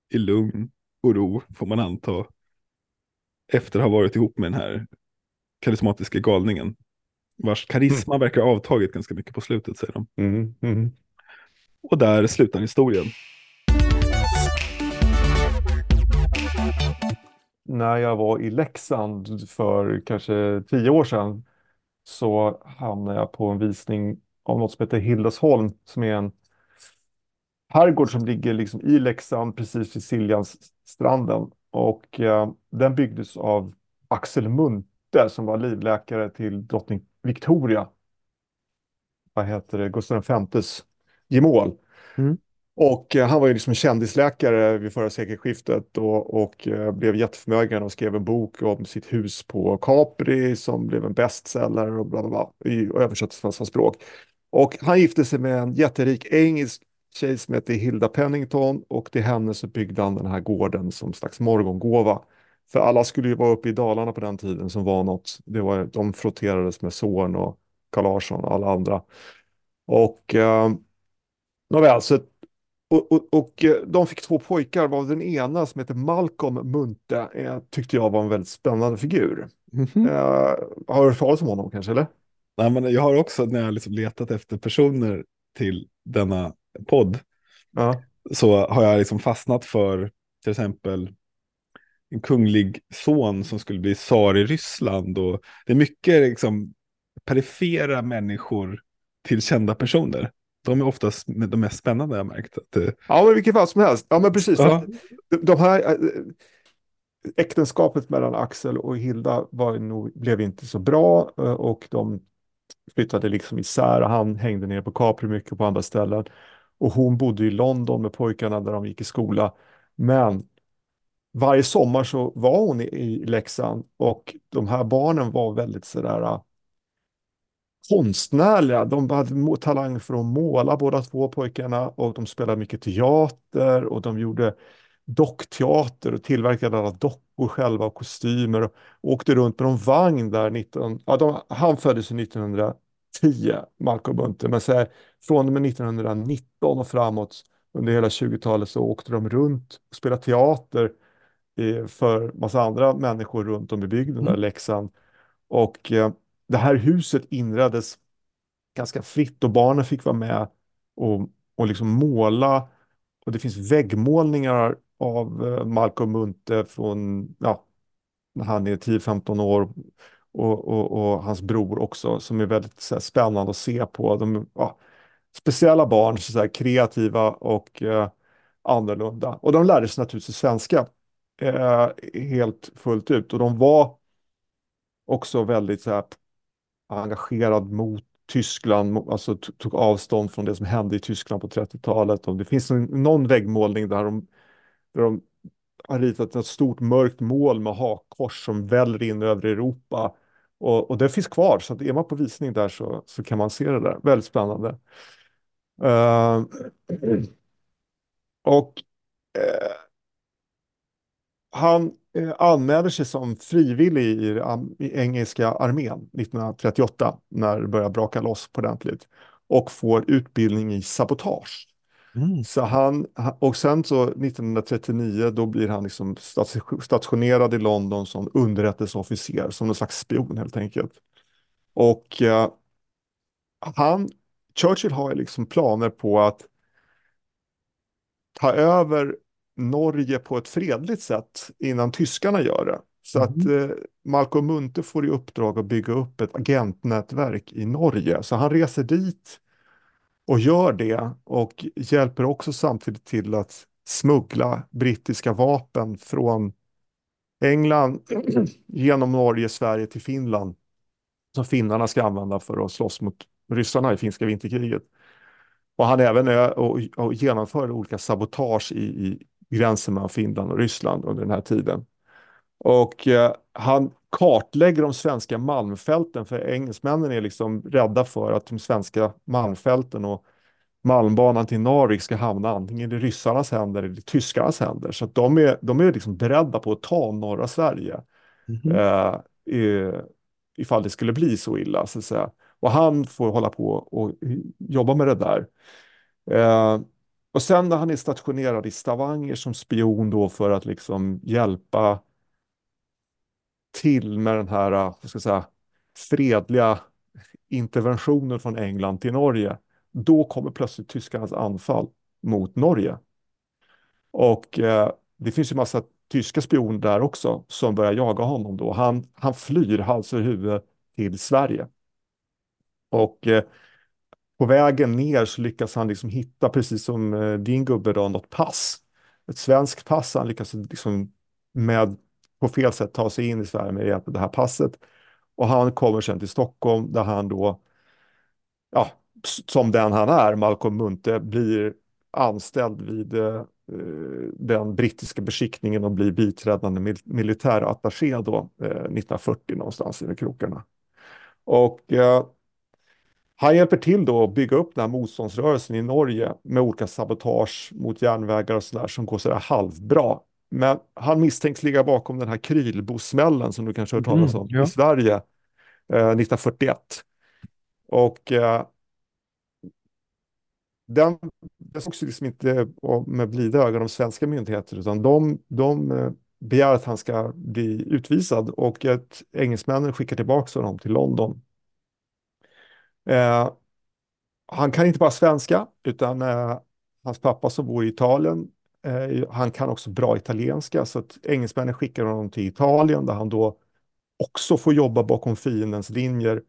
i lugn och ro, får man anta. Efter att ha varit ihop med den här karismatiska galningen. Vars karisma verkar ha avtagit ganska mycket på slutet, säger de. Mm. Mm. Och där slutar historien. När jag var i Leksand för kanske tio år sedan så hamnade jag på en visning av något som heter Hildesholm som är en herrgård som ligger liksom i Leksand precis vid Siljansstranden. Och eh, den byggdes av Axel Munthe som var livläkare till drottning Victoria. Vad heter det? Gustav Vs gemål. Mm. Och eh, han var ju liksom kändisläkare vid förra sekelskiftet och, och eh, blev jätteförmögen och skrev en bok om sitt hus på Capri som blev en bestseller och bla bla bla i, och översattes till massa språk. Och han gifte sig med en jätterik engelsk tjej som heter Hilda Pennington och till henne så byggde han den här gården som slags morgongåva. För alla skulle ju vara uppe i Dalarna på den tiden som var något. Det var, de frotterades med Zorn och Carl Larsson och alla andra. Och eh, nåväl, så och, och, och eh, de fick två pojkar, varav den ena som heter Malcolm Munthe eh, tyckte jag var en väldigt spännande figur. Mhm. Eh, har du hört talas om honom kanske, eller? Nej, men jag har också, när jag liksom letat efter personer till denna podd, Ja. så har jag liksom fastnat för till exempel en kunglig son som skulle bli tsar i Ryssland. Och det är mycket liksom perifera människor till kända personer. De är oftast de mest spännande jag märkt. Att det, Ja, men vilket fall som helst. Ja, men precis. ja, de- här eh, äktenskapet mellan Axel och Hilda var nog, blev inte så bra eh, och de flyttade liksom isär och han hängde ner på Capri mycket på andra ställen. Och hon bodde i London med pojkarna där de gick i skola. Men varje sommar så var hon i, i Leksand och de här barnen var väldigt sådär äh, konstnärliga. De hade talang för att måla båda två pojkarna och de spelade mycket teater och de gjorde dockteater och tillverkade alla dockor själva och kostymer och åkte runt med någon vagn där 19, ja, de, han föddes 1910, Malcolm Bunte, men så här, från och med 1919 och framåt under hela 20-talet så åkte de runt och spelade teater eh, för massa andra människor runt om i bygden, där Mm. Leksand. Och eh, det här huset inreddes ganska fritt och barnen fick vara med och, och liksom måla. Och det finns väggmålningar av eh, Malcolm Munthe från ja, när han är 10-15 år och, och, och hans bror också som är väldigt här, spännande att se på. De, ja, speciella barn, så här, kreativa och eh, annorlunda. Och de lärde sig naturligtvis svenska eh, helt fullt ut och de var också väldigt så här, engagerad mot Tyskland, alltså tog avstånd från det som hände i Tyskland på 30-talet. Och det finns en, någon väggmålning där de, där de har ritat ett stort mörkt mål med hakkors som väller in över Europa. Och, och det finns kvar, så att är man på visning där så, så kan man se det där. Väldigt spännande. Uh, och uh, han uh, anmäler sig som frivillig i, i engelska armén 1938 när det börjar braka loss på ordentligt och får utbildning i sabotage. Mm. Så han, och sen så 1939 då blir han liksom stationerad i London som underrättelseofficer, som en slags spion helt enkelt. Och eh, han, Churchill har liksom planer på att ta över Norge på ett fredligt sätt innan tyskarna gör det. Så Mm. att eh, Malcolm Munthe får i uppdrag att bygga upp ett agentnätverk i Norge. Så han reser dit och gör det och hjälper också samtidigt till att smuggla brittiska vapen från England genom Norge, Sverige till Finland som finnarna ska använda för att slåss mot ryssarna i finska vinterkriget. Och han även är och, och genomför olika sabotage i, i gränsen mellan Finland och Ryssland under den här tiden. Och eh, han kartlägger de svenska malmfälten för engelsmännen är liksom rädda för att de svenska malmfälten och malmbanan till Narvik ska hamna antingen i ryssarnas händer eller i tyskarnas händer. Så de är, de är liksom beredda på att ta norra Sverige Mm. eh, i, ifall det skulle bli så illa. Så att säga. Och han får hålla på och jobba med det där. Eh, och sen när han är stationerad i Stavanger som spion då för att liksom hjälpa till med den här, vad ska jag säga, fredliga interventionen från England till Norge då kommer plötsligt tyskarnas anfall mot Norge. Och eh, det finns ju massa tyska spioner där också som börjar jaga honom då. Han, han flyr hals över huvud till Sverige. Och eh, på vägen ner så lyckas han liksom hitta, precis som eh, din gubbe då, något pass. Ett svenskt pass. Han lyckas liksom med, på fel sätt ta sig in i Sverige med hjälp av det här passet. Och han kommer sen till Stockholm där han då ja, som den han är, Malcolm Munthe, blir anställd vid eh, eh, den brittiska beskickningen och blir biträdande mil militärattaché då, eh, 1940 någonstans i krokarna. Och eh, han hjälper till då att bygga upp den här motståndsrörelsen i Norge med olika sabotage mot järnvägar och sådär som går sådär halvbra. Men han misstänks ligga bakom den här Krylbo-smällen som du kanske har hört talas om Mm, ja. i Sverige eh, 1941. Och eh, den, den sågs liksom inte med blida ögon av svenska myndigheter utan de, de eh, begär att han ska bli utvisad och ett engelsmännen skickar tillbaka honom till London. Eh, han kan inte bara svenska utan eh, hans pappa som bor i Italien eh, han kan också bra italienska så att engelsmännen skickar honom till Italien där han då också får jobba bakom fiendens linjer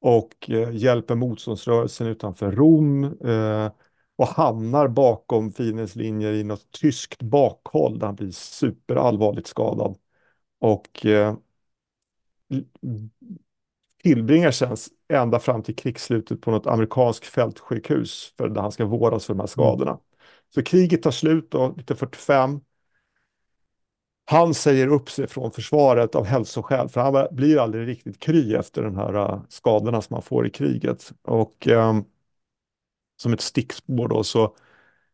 och eh, hjälper motståndsrörelsen utanför Rom eh, och hamnar bakom fiendens linjer i något tyskt bakhåll där han blir superallvarligt skadad. Och eh, tillbringar sen ända fram till krigsslutet på något amerikanskt fältsjukhus för där han ska vårdas för de här skadorna. Mm. Så kriget tar slut då, 1945. Han säger upp sig från försvaret av hälsoskäl, för han blir aldrig riktigt kry efter de här uh, skadorna som han får i kriget. Och um, som ett stickspår då så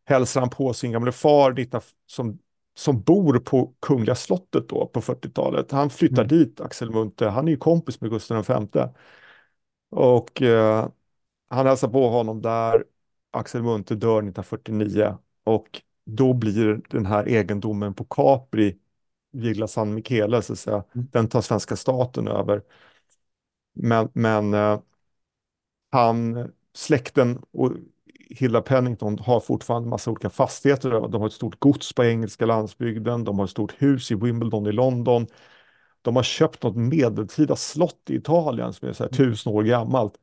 hälsar han på sin gamle far som som bor på Kungliga slottet då på 40-talet. Han flyttar Mm. dit, Axel Munthe. Han är ju kompis med Gustav V. Och eh, han hälsar på honom där. Axel Munthe dör 1949 och då blir den här egendomen på Capri, Villa San Michele, så att säga, Mm. den tar svenska staten över. Men, men eh, han, släkten och Hilda Pennington har fortfarande massa olika fastigheter. De har ett stort gods på engelska landsbygden. De har ett stort hus i Wimbledon i London. De har köpt något medeltida slott i Italien som är så här tusen år gammalt.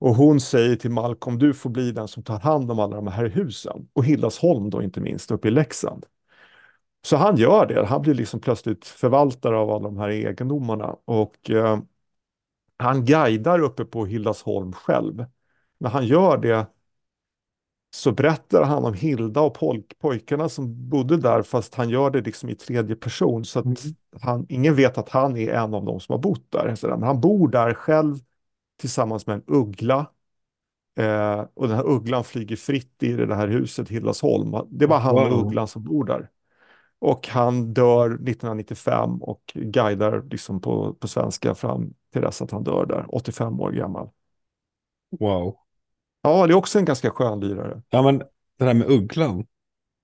Och hon säger till Malcolm, du får bli den som tar hand om alla de här husen. Och Hildasholm då inte minst, uppe i Leksand. Så han gör det. Han blir liksom plötsligt förvaltare av alla de här egendomarna. Och eh, han guidar uppe på Hildasholm själv. När han gör det så berättar han om Hilda och pojk, pojkarna som bodde där fast han gör det liksom i tredje person så att Mm. han, ingen vet att han är en av dem som har bott där. Så Men han bor där själv tillsammans med en uggla eh, och den här ugglan flyger fritt i det här huset Hildasholm. Det var han och Wow. ugglan som bor där. Och han dör 1995 och guidar liksom på, på svenska fram till dess att han dör där, 85 år gammal. Wow. Ja, det är också en ganska skön lirare. Ja, men det här med ugglan.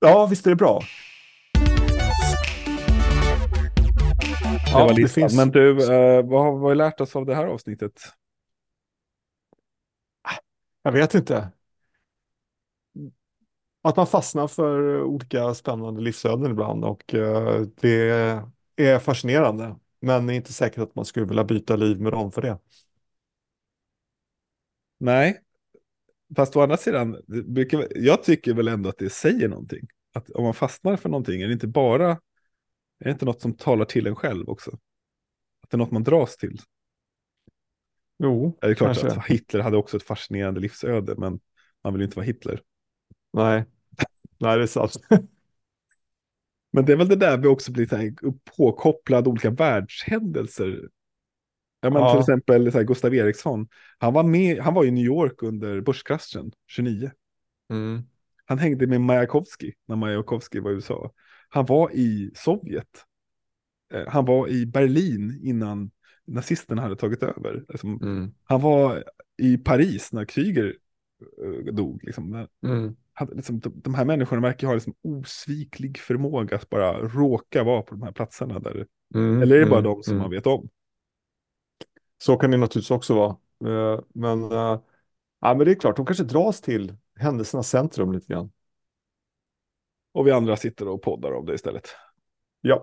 Ja, visst är det bra? Det Ja, var det finns- Men du, eh, vad har vad har vi lärt oss av det här avsnittet? Jag vet inte. Att man fastnar för olika spännande livsöden ibland och eh, det är fascinerande. Men det är inte säkert att man skulle vilja byta liv med dem för det. Nej, fast å andra sidan, brukar, jag tycker väl ändå att det säger någonting. Att om man fastnar för någonting, är det inte bara, är det inte något som talar till en själv också? Att det är något man dras till. Jo, Det är klart kanske. att Hitler hade också ett fascinerande livsöde, men man vill ju inte vara Hitler. Nej. Nej, det är sant. Men det är väl det där vi också blir påkopplade olika världshändelser. Ja, men Ja. Till exempel så här, Gustav Eriksson, han var, med, han var i New York under börskraschen 29. Mm. Han hängde med Majakovskij när Majakovskij var i USA. Han var i Sovjet. Eh, Han var i Berlin innan nazisterna hade tagit över. Alltså, Mm. Han var i Paris när Kryger eh, dog. Liksom. Mm. Han, liksom, de, de här människorna verkar ha liksom, osviklig förmåga att bara råka vara på de här platserna. Där, Mm. eller är det bara Mm. de som Mm. man vet om? Så kan det naturligtvis också vara. Eh, Men, eh, ja, men det är klart, de kanske dras till händelsernas centrum lite grann. Och vi andra sitter och poddar om det istället. Ja.